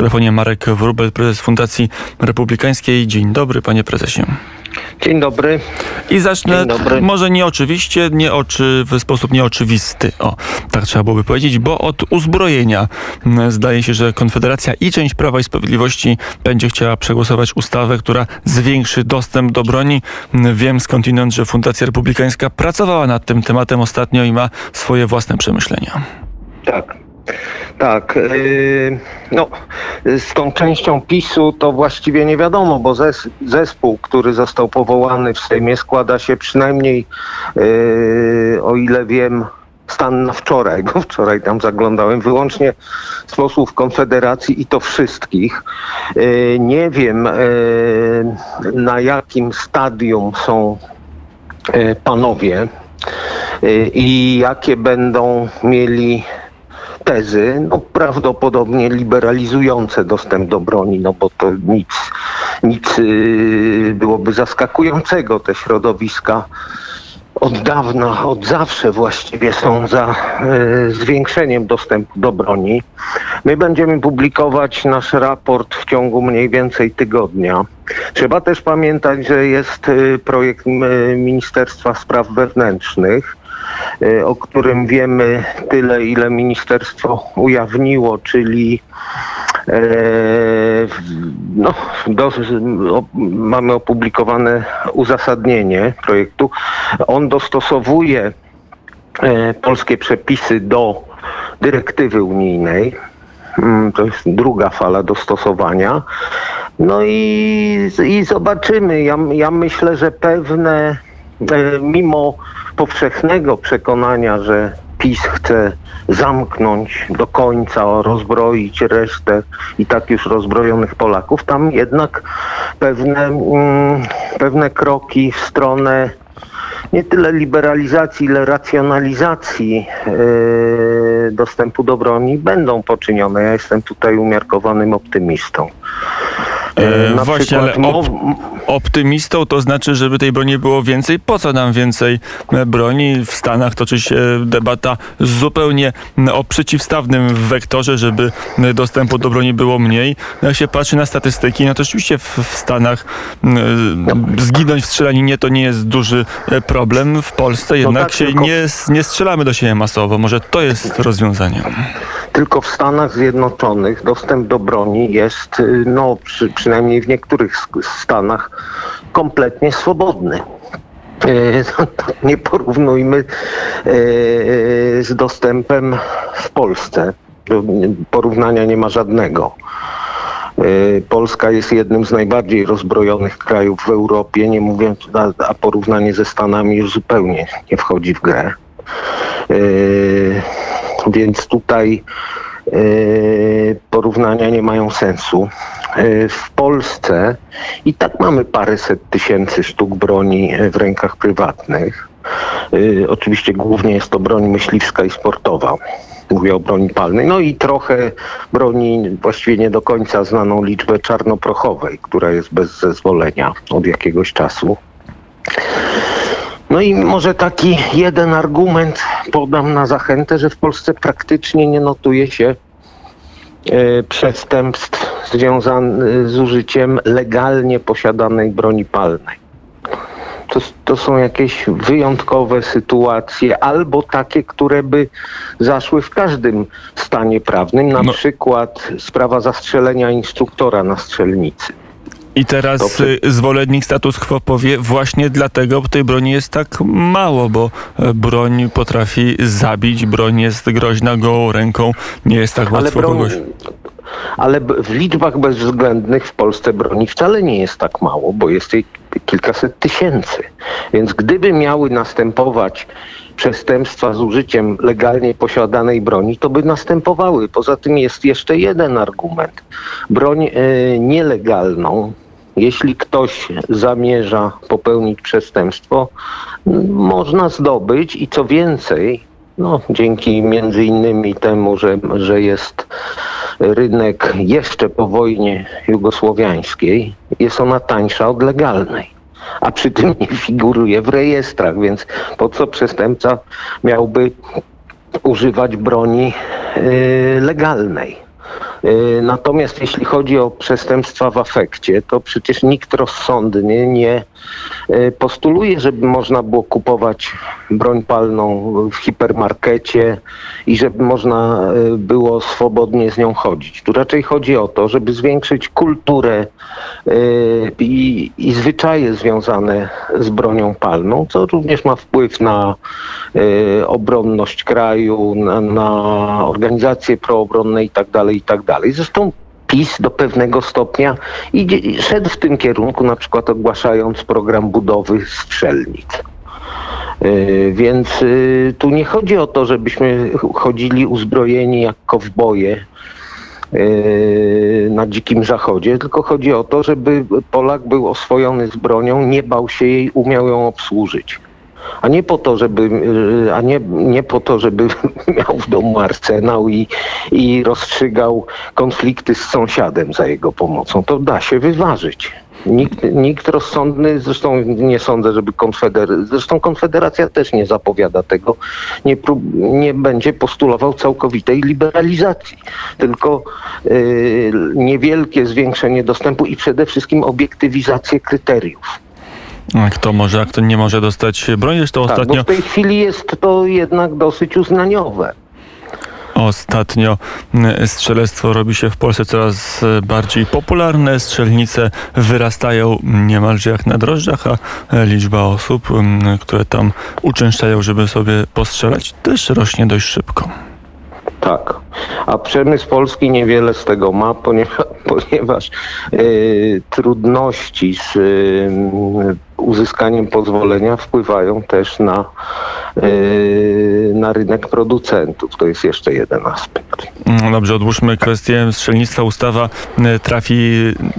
telefonie Marek Wrubel, prezes Fundacji Republikańskiej. Dzień dobry, panie prezesie. Dzień dobry. I zacznę może nie oczywiście, nie oczy, w sposób nieoczywisty, o, tak trzeba byłoby powiedzieć, bo od uzbrojenia zdaje się, że Konfederacja i część Prawa i Sprawiedliwości będzie chciała przegłosować ustawę, która zwiększy dostęp do broni. Wiem skądinąd, że Fundacja Republikańska pracowała nad tym tematem ostatnio i ma swoje własne przemyślenia. Tak. Tak, yy, no z tą częścią PiSu to właściwie nie wiadomo, bo zes zespół, który został powołany w Sejmie składa się przynajmniej, yy, o ile wiem, stan na wczoraj, bo wczoraj tam zaglądałem, wyłącznie z posłów Konfederacji i to wszystkich. Yy, nie wiem na jakim stadium są panowie i jakie będą mieli tezy, no prawdopodobnie liberalizujące dostęp do broni, no bo to nic, nic yy, byłoby zaskakującego. Te środowiska od dawna, od zawsze właściwie są za y, zwiększeniem dostępu do broni. My będziemy publikować nasz raport w ciągu mniej więcej tygodnia. Trzeba też pamiętać, że jest y, projekt Ministerstwa Spraw Wewnętrznych, o którym wiemy tyle, ile ministerstwo ujawniło, czyli e, no, do, mamy opublikowane uzasadnienie projektu. On dostosowuje e, polskie przepisy do dyrektywy unijnej. Mm, to jest druga fala dostosowania. No i, i zobaczymy. Ja, ja myślę, że pewne, mimo powszechnego przekonania, że PiS chce zamknąć do końca, rozbroić resztę i tak już rozbrojonych Polaków, tam jednak pewne, mm, pewne kroki w stronę nie tyle liberalizacji, ile racjonalizacji yy, dostępu do broni będą poczynione. Ja jestem tutaj umiarkowanym optymistą. E, Na właśnie, ale op optymistą to znaczy, żeby tej broni było więcej. Po co nam więcej e, broni? W Stanach toczy się debata zupełnie o przeciwstawnym wektorze, żeby dostępu do broni było mniej. No, jak się patrzy na statystyki, no to oczywiście w, w Stanach zginąć w strzelaninie to nie jest duży e, problem. W Polsce no jednak no tak, się tylko... nie, nie strzelamy do siebie masowo. Może to jest rozwiązanie. Tylko w Stanach Zjednoczonych dostęp do broni jest, y, no przy, przynajmniej w niektórych stanach, kompletnie swobodny. Y, nie porównujmy y, z dostępem w Polsce. Porównania nie ma żadnego. Polska jest jednym z najbardziej rozbrojonych krajów w Europie, nie mówiąc, a porównanie ze Stanami już zupełnie nie wchodzi w grę. Więc tutaj e, porównania nie mają sensu. E, w Polsce i tak mamy paręset tysięcy sztuk broni w rękach prywatnych. E, oczywiście głównie jest to broń myśliwska i sportowa. Mówię o broni palnej. No i trochę broni, właściwie nie do końca znaną liczbę czarnoprochowej, która jest bez zezwolenia od jakiegoś czasu. No i może taki jeden argument podam na zachętę, że w Polsce praktycznie nie notuje się e, przestępstw związanych z użyciem legalnie posiadanej broni palnej. To, to, są jakieś wyjątkowe sytuacje, albo takie, które by zaszły w każdym stanie prawnym, na no. przykład sprawa zastrzelenia instruktora na strzelnicy. I teraz Dobrze. zwolennik status quo powie właśnie dlatego tej broni jest tak mało, bo e, broń potrafi zabić, broń jest groźna gołą ręką, nie jest tak łatwo broń, kogoś... Ale w liczbach bezwzględnych w Polsce broni wcale nie jest tak mało, bo jest jej kilkaset tysięcy. Więc gdyby miały następować przestępstwa z użyciem legalnie posiadanej broni, to by następowały. Poza tym jest jeszcze jeden argument. Broń e, nielegalną, jeśli ktoś zamierza popełnić przestępstwo, można zdobyć i co więcej, no, dzięki między innymi temu, że, że jest rynek jeszcze po wojnie jugosłowiańskiej, jest ona tańsza od legalnej a przy tym nie figuruje w rejestrach, więc po co przestępca miałby używać broni yy, legalnej? Y, natomiast jeśli chodzi o przestępstwa w afekcie, to przecież nikt rozsądny nie y, postuluje, żeby można było kupować broń palną w hipermarkecie i żeby można y, było swobodnie z nią chodzić. Tu raczej chodzi o to, żeby zwiększyć kulturę i, i zwyczaje związane z bronią palną, co również ma wpływ na obronność kraju, na, na organizacje proobronne itd., tak itd. Tak Zresztą PiS do pewnego stopnia idzie, szedł w tym kierunku, na przykład ogłaszając program budowy strzelnic. Yy, więc yy, tu nie chodzi o to, żebyśmy chodzili uzbrojeni jak kowboje yy, na dzikim zachodzie, tylko chodzi o to, żeby Polak był oswojony z bronią, nie bał się jej, umiał ją obsłużyć a nie po to, żeby, y, a nie, nie po to, żeby miał w domu arsenał i, i rozstrzygał konflikty z sąsiadem za jego pomocą. To da się wyważyć. Nikt, nikt rozsądny, zresztą nie sądzę, żeby konfeder... Zresztą Konfederacja też nie zapowiada tego, nie, prób, nie będzie postulował całkowitej liberalizacji, tylko yy, niewielkie zwiększenie dostępu i przede wszystkim obiektywizację kryteriów. Kto może, a kto nie może dostać broni? Zresztą tak, ostatnio... Bo w tej chwili jest to jednak dosyć uznaniowe. Ostatnio strzelectwo robi się w Polsce coraz bardziej popularne. Strzelnice wyrastają niemalże jak na drożdżach, a liczba osób, które tam uczęszczają, żeby sobie postrzelać, też rośnie dość szybko. Tak, a przemysł polski niewiele z tego ma, ponieważ, ponieważ trudności z yy, uzyskaniem pozwolenia wpływają też na, yy, na rynek producentów. To jest jeszcze jeden aspekt. No dobrze, odłóżmy kwestię strzelnictwa. Ustawa e, trafi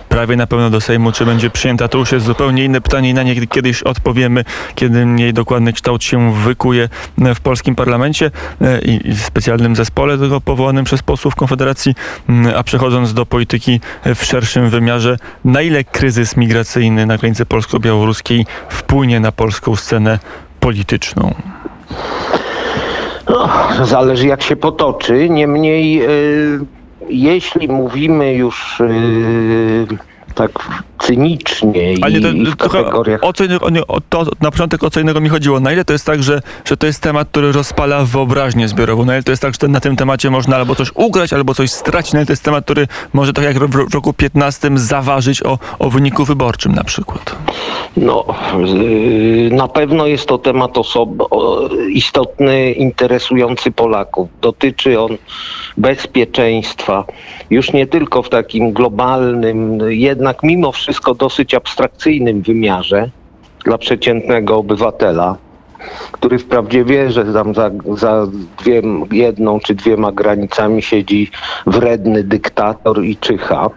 prawie na pewno do Sejmu. Czy będzie przyjęta? To już jest zupełnie inne pytanie i na nie kiedyś odpowiemy, kiedy jej dokładny kształt się wykuje w polskim parlamencie e, i w specjalnym zespole tego przez posłów Konfederacji. Mm, a przechodząc do polityki w szerszym wymiarze, na ile kryzys migracyjny na granicy polsko-białoruskiej wpłynie na polską scenę polityczną? No, zależy jak się potoczy. Niemniej, y, jeśli mówimy już y, tak cynicznie Ale i, to, w kategoriach... O co o, to na początek o co innego mi chodziło. Na ile to jest tak, że, że to jest temat, który rozpala wyobraźnię zbiorową? Na ile to jest tak, że na tym temacie można albo coś ugrać, albo coś stracić? Na ile to jest temat, który może tak jak w roku 15 zaważyć o, o wyniku wyborczym na przykład? No, y, na pewno jest to temat osob- istotny, interesujący Polaków. Dotyczy on bezpieczeństwa, już nie tylko w takim globalnym, jednak mimo wszystko dosyć abstrakcyjnym wymiarze dla przeciętnego obywatela, który wprawdzie wie, że tam za, za dwie, jedną czy dwiema granicami siedzi wredny dyktator i czyha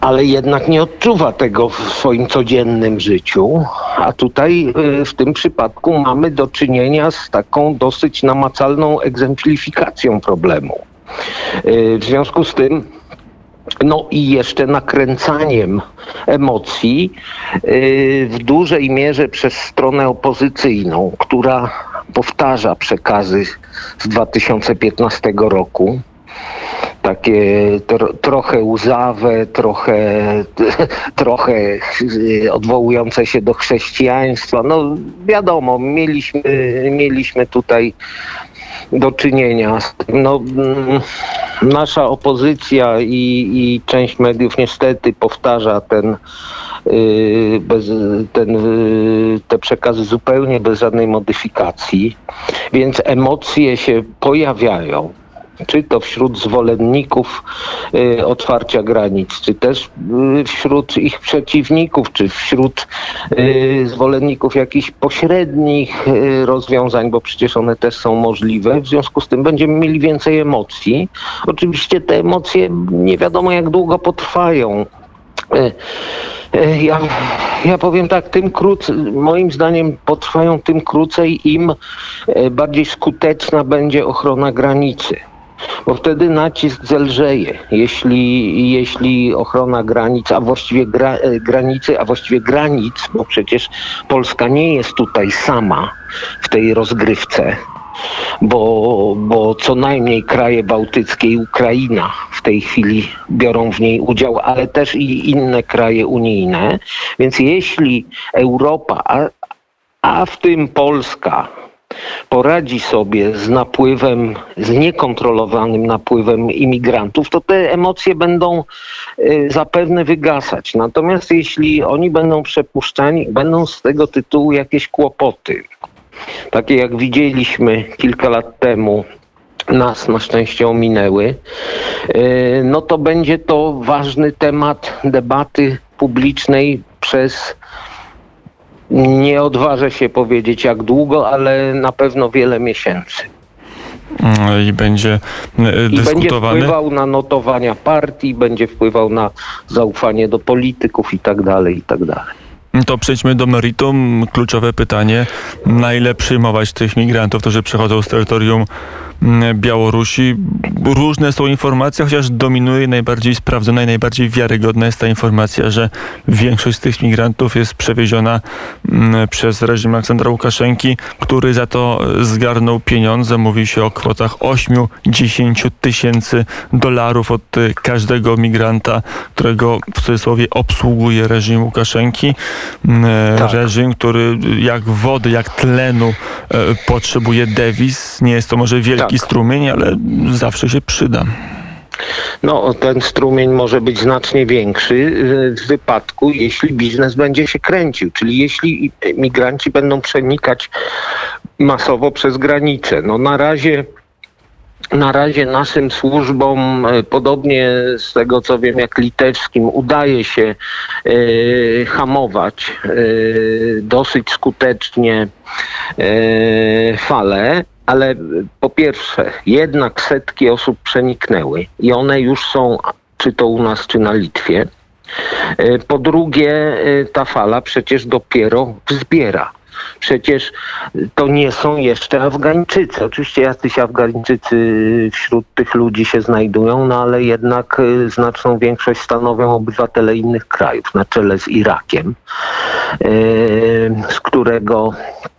ale jednak nie odczuwa tego w swoim codziennym życiu. A tutaj y, w tym przypadku mamy do czynienia z taką dosyć namacalną egzemplifikacją problemu. Y, w związku z tym no i jeszcze nakręcaniem emocji y, w dużej mierze przez stronę opozycyjną, która powtarza przekazy z 2015 roku takie tro, trochę łzawe, trochę, trochę odwołujące się do chrześcijaństwa. No wiadomo, mieliśmy, mieliśmy tutaj do czynienia. No, mm, nasza opozycja i, i część mediów niestety powtarza ten, y, bez, ten, y, te przekazy zupełnie bez żadnej modyfikacji, więc emocje się pojawiają czy to wśród zwolenników y, otwarcia granic, czy też y, wśród ich przeciwników, czy wśród y, zwolenników jakichś pośrednich rozwiązań, bo przecież one też są możliwe. W związku z tym będziemy mieli więcej emocji. Oczywiście te emocje nie wiadomo jak długo potrwają. Ja, ja powiem tak, tym krócej, moim zdaniem potrwają tym krócej, im bardziej skuteczna będzie ochrona granicy bo wtedy nacisk zelżeje. Jeśli, jeśli ochrona granic, a właściwie gra, e, granicy, a właściwie granic, bo przecież Polska nie jest tutaj sama w tej rozgrywce, bo, bo co najmniej kraje bałtyckie i Ukraina w tej chwili biorą w niej udział, ale też i inne kraje unijne. Więc jeśli Europa, a, a w tym Polska, poradzi sobie z napływem, z niekontrolowanym napływem imigrantów, to te emocje będą y, zapewne wygasać. Natomiast jeśli oni będą przepuszczani, będą z tego tytułu jakieś kłopoty. Takie jak widzieliśmy kilka lat temu nas na szczęście ominęły, y, no to będzie to ważny temat debaty publicznej przez nie odważę się powiedzieć jak długo, ale na pewno wiele miesięcy. I będzie dyskutowany. I będzie wpływał na notowania partii, będzie wpływał na zaufanie do polityków i tak dalej, i tak dalej. To przejdźmy do meritum. Kluczowe pytanie, na ile przyjmować tych migrantów, którzy przechodzą z terytorium mm, Białorusi. Różne są informacje, chociaż dominuje najbardziej sprawdzona i najbardziej wiarygodna jest ta informacja, że większość z tych migrantów jest przewieziona przez reżim Aleksandra Łukaszenki, który za to zgarnął pieniądze. Mówi się o kwotach 8-10 tysięcy dolarów od każdego migranta, którego w cudzysłowie obsługuje reżim Łukaszenki. Tak. reżim, który jak wody, jak tlenu e, potrzebuje dewiz. Nie jest to może wielki tak. strumień, ale zawsze się przyda. No, ten strumień może być znacznie większy e, w wypadku, jeśli biznes będzie się kręcił, czyli jeśli migranci będą przenikać masowo przez granicę. No, na razie na razie naszym służbom, e, podobnie z tego co wiem, jak litewskim, udaje się e, hamować e, dosyć skutecznie fale. Ale po pierwsze, jednak setki osób przeniknęły i one już są, czy to u nas, czy na Litwie. Po drugie, ta fala przecież dopiero wzbiera. Przecież to nie są jeszcze Afgańczycy. Oczywiście jacyś Afgańczycy wśród tych ludzi się znajdują, no ale jednak y, znaczną większość stanowią obywatele innych krajów, na czele z Irakiem, y, z którego y,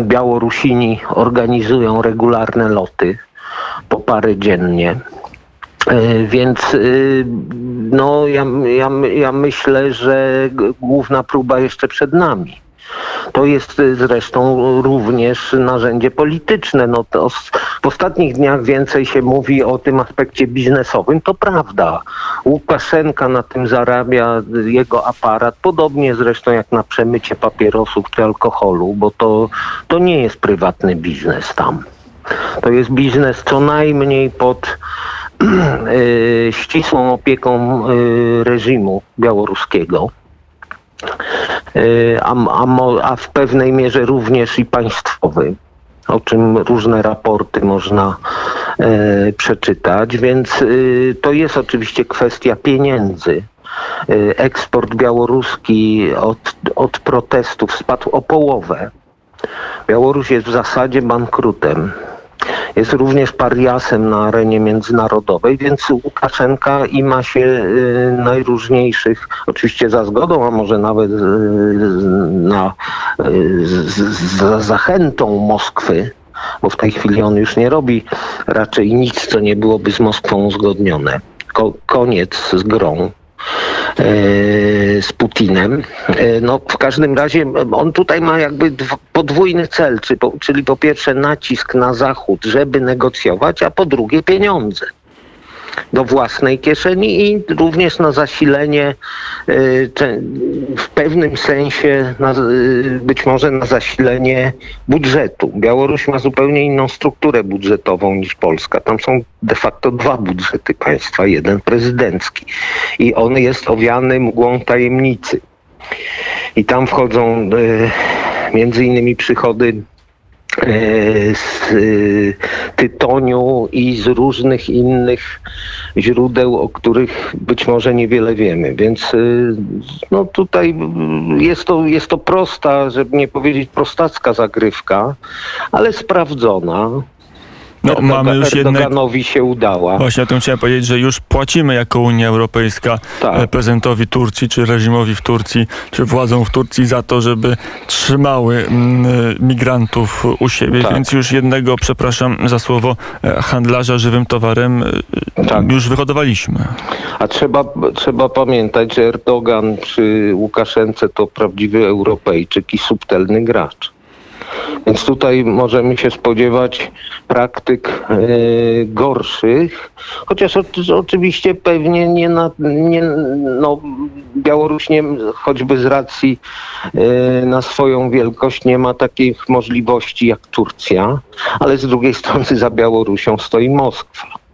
Białorusini organizują regularne loty po parę dziennie. Więc no, ja, ja, ja myślę, że główna próba jeszcze przed nami. To jest y, zresztą również narzędzie polityczne. No to w ostatnich dniach więcej się mówi o tym aspekcie biznesowym. To prawda. Łukaszenka na tym zarabia, jego aparat, podobnie zresztą jak na przemycie papierosów czy alkoholu, bo to, to nie jest prywatny biznes tam. To jest biznes co najmniej pod y, ścisłą opieką y, reżimu białoruskiego. E, a, a, a w pewnej mierze również i państwowy, o czym różne raporty można e, przeczytać, więc e, to jest oczywiście kwestia pieniędzy. E, eksport białoruski od, od protestów spadł o połowę. Białoruś jest w zasadzie bankrutem jest również pariasem na arenie międzynarodowej, więc Łukaszenka ima się y, najróżniejszych, oczywiście za zgodą, a może nawet y, na, y, za zachętą Moskwy, bo w tej chwili on już nie robi raczej nic, co nie byłoby z Moskwą uzgodnione. Ko koniec z grą. E, z Putinem. E, no, w każdym razie on tutaj ma jakby podwójny cel, czyli po pierwsze nacisk na Zachód, żeby negocjować, a po drugie pieniądze do własnej kieszeni i również na zasilenie y, w pewnym sensie y, być może na zasilenie budżetu. Białoruś ma zupełnie inną strukturę budżetową niż Polska. Tam są de facto dwa budżety państwa, jeden prezydencki i on jest owiany mgłą tajemnicy. I tam wchodzą y, między innymi przychody z e, tytoniu i z różnych innych źródeł, o których być może niewiele wiemy. Więc e, no tutaj jest to, jest to prosta, żeby nie powiedzieć prostacka zagrywka, ale sprawdzona. No, Erdogan, mamy już Erdoganowi się udała. Właśnie o tym chciałem powiedzieć, że już płacimy jako Unia Europejska tak. E, prezydentowi Turcji, czy reżimowi w Turcji, czy władzom w Turcji za to, żeby trzymały mm, migrantów u siebie, tak. więc już jednego, przepraszam za słowo, e, handlarza żywym towarem e, tak. już wyhodowaliśmy. A trzeba, trzeba pamiętać, że Erdogan czy Łukaszence to prawdziwy Europejczyk i subtelny gracz. Więc tutaj możemy się spodziewać praktyk e, gorszych, chociaż o, oczywiście pewnie nie na, nie, no, Białoruś nie, choćby z racji e, na swoją wielkość nie ma takich możliwości jak Turcja, ale z drugiej strony za Białorusią stoi Moskwa.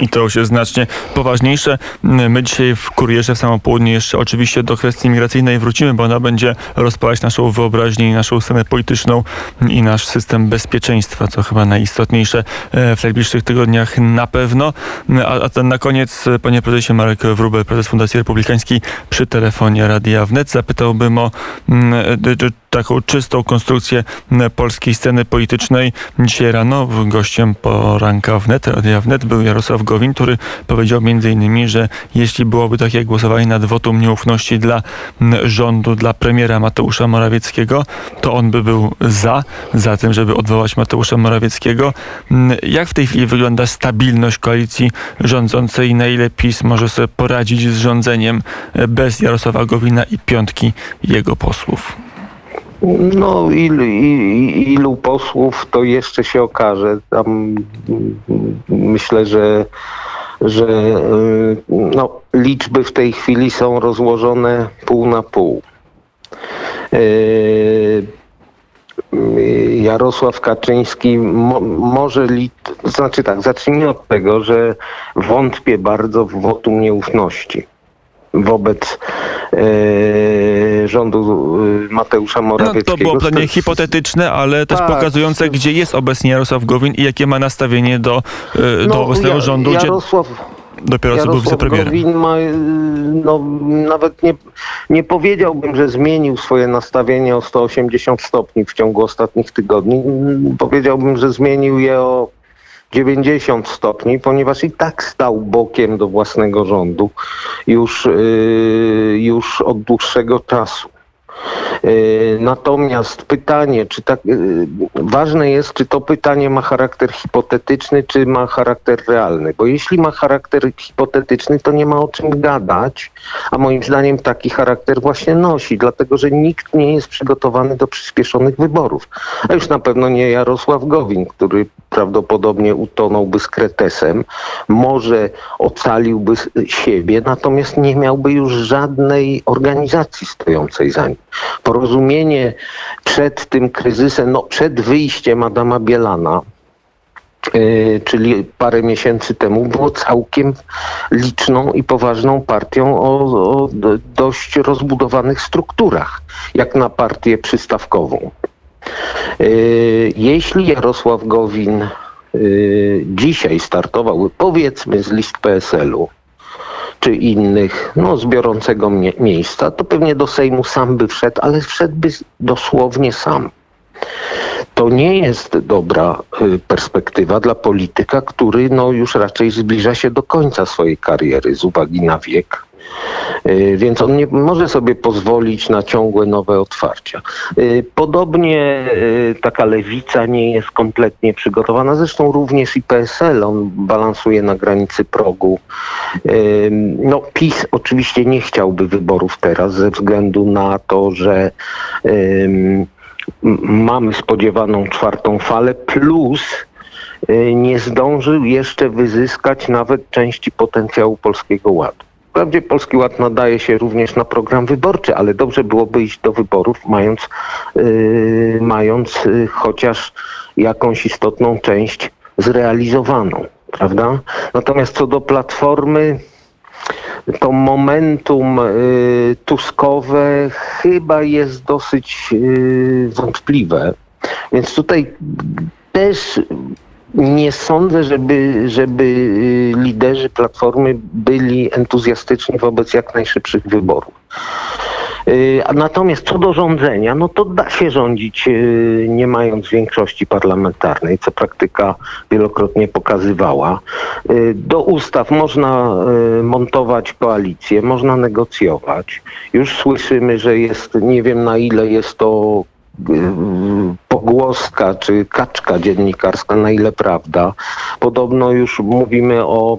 I to już jest znacznie poważniejsze. My dzisiaj w Kurierze w samo południe jeszcze oczywiście do kwestii migracyjnej wrócimy, bo ona będzie rozpalać naszą wyobraźnię i naszą scenę polityczną i nasz system bezpieczeństwa, co chyba najistotniejsze e, w najbliższych tygodniach na pewno. A, a na koniec, panie prezesie Marek Wrubel, prezes Fundacji Republikańskiej przy telefonie Radia Wnet zapytałbym o taką czystą konstrukcję polskiej sceny politycznej. Dzisiaj rano gościem poranka wnet, Wnet był Jarosław Gowin, który powiedział innymi, że jeśli byłoby takie głosowanie nad wotum nieufności dla rządu, dla premiera Mateusza Morawieckiego, to on by był za, za tym, żeby odwołać Mateusza Morawieckiego. Jak w tej chwili wygląda stabilność koalicji rządzącej? Na ile PiS może sobie poradzić z rządzeniem bez Jarosława Gowina i piątki jego posłów? No, ilu, ilu posłów to jeszcze się okaże. Tam myślę, że, że y, no, liczby w tej chwili są rozłożone pół na pół. Y, Jarosław Kaczyński mo, może, li, znaczy tak, zacznijmy od tego, że wątpię bardzo w wotum nieufności wobec e, rządu e, Mateusza Morawieckiego. No, to było pytanie hipotetyczne, ale też tak. pokazujące, gdzie jest obecnie Jarosław Gowin i jakie ma nastawienie do, e, do no, obecnego ja, rządu. Jarosław, Dopiero co był wicepremierem. Gowin ma, no, nawet nie, nie powiedziałbym, że zmienił swoje nastawienie o 180 stopni w ciągu ostatnich tygodni. Powiedziałbym, że zmienił je o 90 stopni, ponieważ i tak stał bokiem do własnego rządu już, yy, już od dłuższego czasu. E, natomiast pytanie, czy tak, e, ważne jest, czy to pytanie ma charakter hipotetyczny, czy ma charakter realny. Bo jeśli ma charakter hipotetyczny, to nie ma o czym gadać, a moim zdaniem taki charakter właśnie nosi, dlatego że nikt nie jest przygotowany do przyspieszonych wyborów. A już na pewno nie Jarosław Gowin, który prawdopodobnie utonąłby z kretesem, może ocaliłby siebie, natomiast nie miałby już żadnej organizacji stojącej za nim porozumienie przed tym kryzysem, no przed wyjściem Adama Bielana, Yy, czyli parę miesięcy temu, było całkiem liczną i poważną partią o, o, dość rozbudowanych strukturach, jak na partię przystawkową. Yy, jeśli Jarosław Gowin yy, dzisiaj startował, powiedzmy z list PSL-u, czy innych, no, z biorącego mie miejsca, to pewnie do Sejmu sam by wszedł, ale wszedłby dosłownie sam. To nie jest dobra y, perspektywa dla polityka, który no, już raczej zbliża się do końca swojej kariery z uwagi na wiek Y, więc on nie może sobie pozwolić na ciągłe nowe otwarcia. Y, podobnie y, taka lewica nie jest kompletnie przygotowana, zresztą również i PSL, on balansuje na granicy progu. No, PiS oczywiście nie chciałby wyborów teraz ze względu na to, że mamy spodziewaną czwartą falę, plus nie zdążył jeszcze wyzyskać nawet części potencjału Polskiego Ładu. Wprawdzie Polski Ład nadaje się również na program wyborczy, ale dobrze byłoby iść do wyborów, mając, yy, mając yy, chociaż jakąś istotną część zrealizowaną, prawda? Natomiast co do Platformy, to momentum y, tuskowe chyba jest dosyć y, wątpliwe. Więc tutaj też nie sądzę, żeby, żeby y, liderzy Platformy byli entuzjastyczni wobec jak najszybszych wyborów. Y, Natomiast co do rządzenia, no to da się rządzić y, nie mając większości parlamentarnej, co praktyka wielokrotnie pokazywała. Do ustaw można montować koalicję, można negocjować. Już słyszymy, że jest, nie wiem na ile jest to pogłoska czy kaczka dziennikarska, na ile prawda. Podobno już mówimy o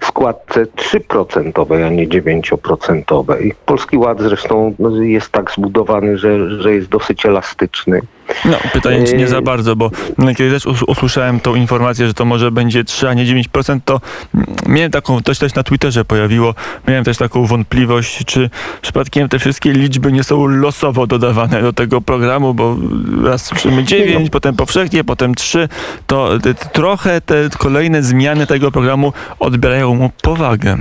składce 3%, a nie 9%. Polski Ład zresztą jest tak zbudowany, że, że jest dosyć elastyczny. No, pytanie, czy nie za bardzo, bo kiedy też us- usłyszałem tą informację, że to może będzie 3, a nie 9%, to miałem taką, się też na Twitterze pojawiło, miałem też taką wątpliwość, czy przypadkiem te wszystkie liczby nie są losowo dodawane do tego programu, bo raz słyszymy 9, potem powszechnie, potem 3, to te, trochę te kolejne zmiany tego programu odbierają mu powagę.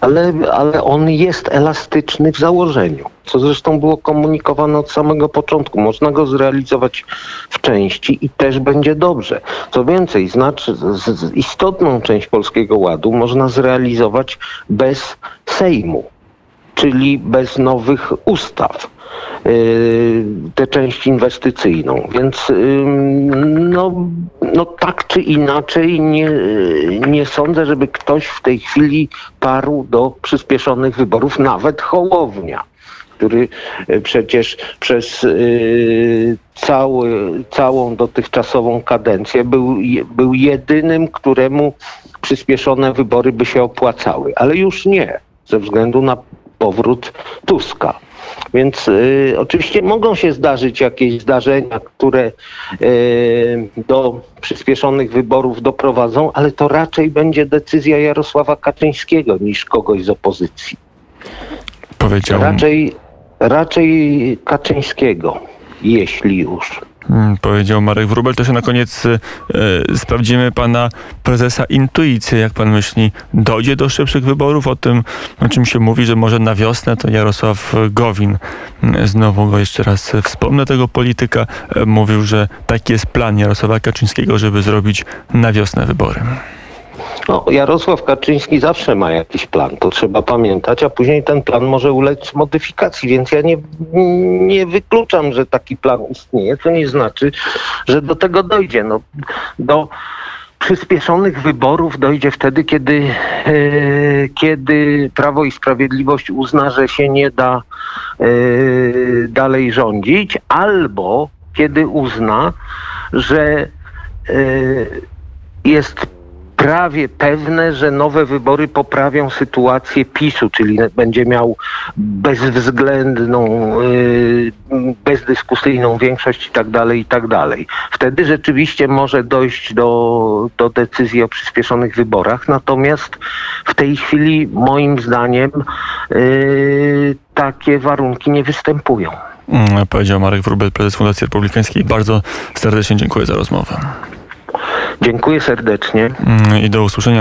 Ale, ale on jest elastyczny w założeniu, co zresztą było komunikowane od samego początku. Można go zrealizować w części i też będzie dobrze. Co więcej, znaczy, istotną część Polskiego Ładu można zrealizować bez Sejmu, czyli bez nowych ustaw. Yy, tę część inwestycyjną. Więc ym, no, no tak czy inaczej nie, nie sądzę, żeby ktoś w tej chwili parł do przyspieszonych wyborów, nawet Hołownia który y, przecież przez y, cały, całą dotychczasową kadencję był, był jedynym, któremu przyspieszone wybory by się opłacały, ale już nie, ze względu na powrót Tuska. Więc y, oczywiście mogą się zdarzyć jakieś zdarzenia, które y, do przyspieszonych wyborów doprowadzą, ale to raczej będzie decyzja Jarosława Kaczyńskiego niż kogoś z opozycji. Powiedział, Raczej, raczej Kaczyńskiego, jeśli już. Mm, powiedział Marek Wróbel. To się na koniec e, sprawdzimy pana prezesa intuicję. Jak pan myśli, dojdzie do szybszych wyborów? O tym, o czym się mówi, że może na wiosnę to Jarosław Gowin, mm, znowu go jeszcze raz wspomnę, tego polityka, e, mówił, że taki jest plan Jarosława Kaczyńskiego, żeby zrobić na wiosnę wybory. No, Jarosław Kaczyński zawsze ma jakiś plan, to trzeba pamiętać, a później ten plan może ulec modyfikacji, więc ja nie, nie wykluczam, że taki plan istnieje, co nie znaczy, że do tego dojdzie. No, do przyspieszonych wyborów dojdzie wtedy, kiedy, e, kiedy Prawo i Sprawiedliwość uzna, że się nie da e, dalej rządzić, albo kiedy uzna, że e, jest prawie pewne, że nowe wybory poprawią sytuację PiSu, czyli będzie miał bezwzględną, yy, bezdyskusyjną większość i tak dalej, i tak dalej. Wtedy rzeczywiście może dojść do, do decyzji o przyspieszonych wyborach, natomiast w tej chwili moim zdaniem yy, takie warunki nie występują. Mm, Powiedział Marek Wróbel, prezes Fundacji Republikańskiej. Bardzo serdecznie dziękuję za rozmowę. Dziękuję serdecznie. Mm, I do usłyszenia.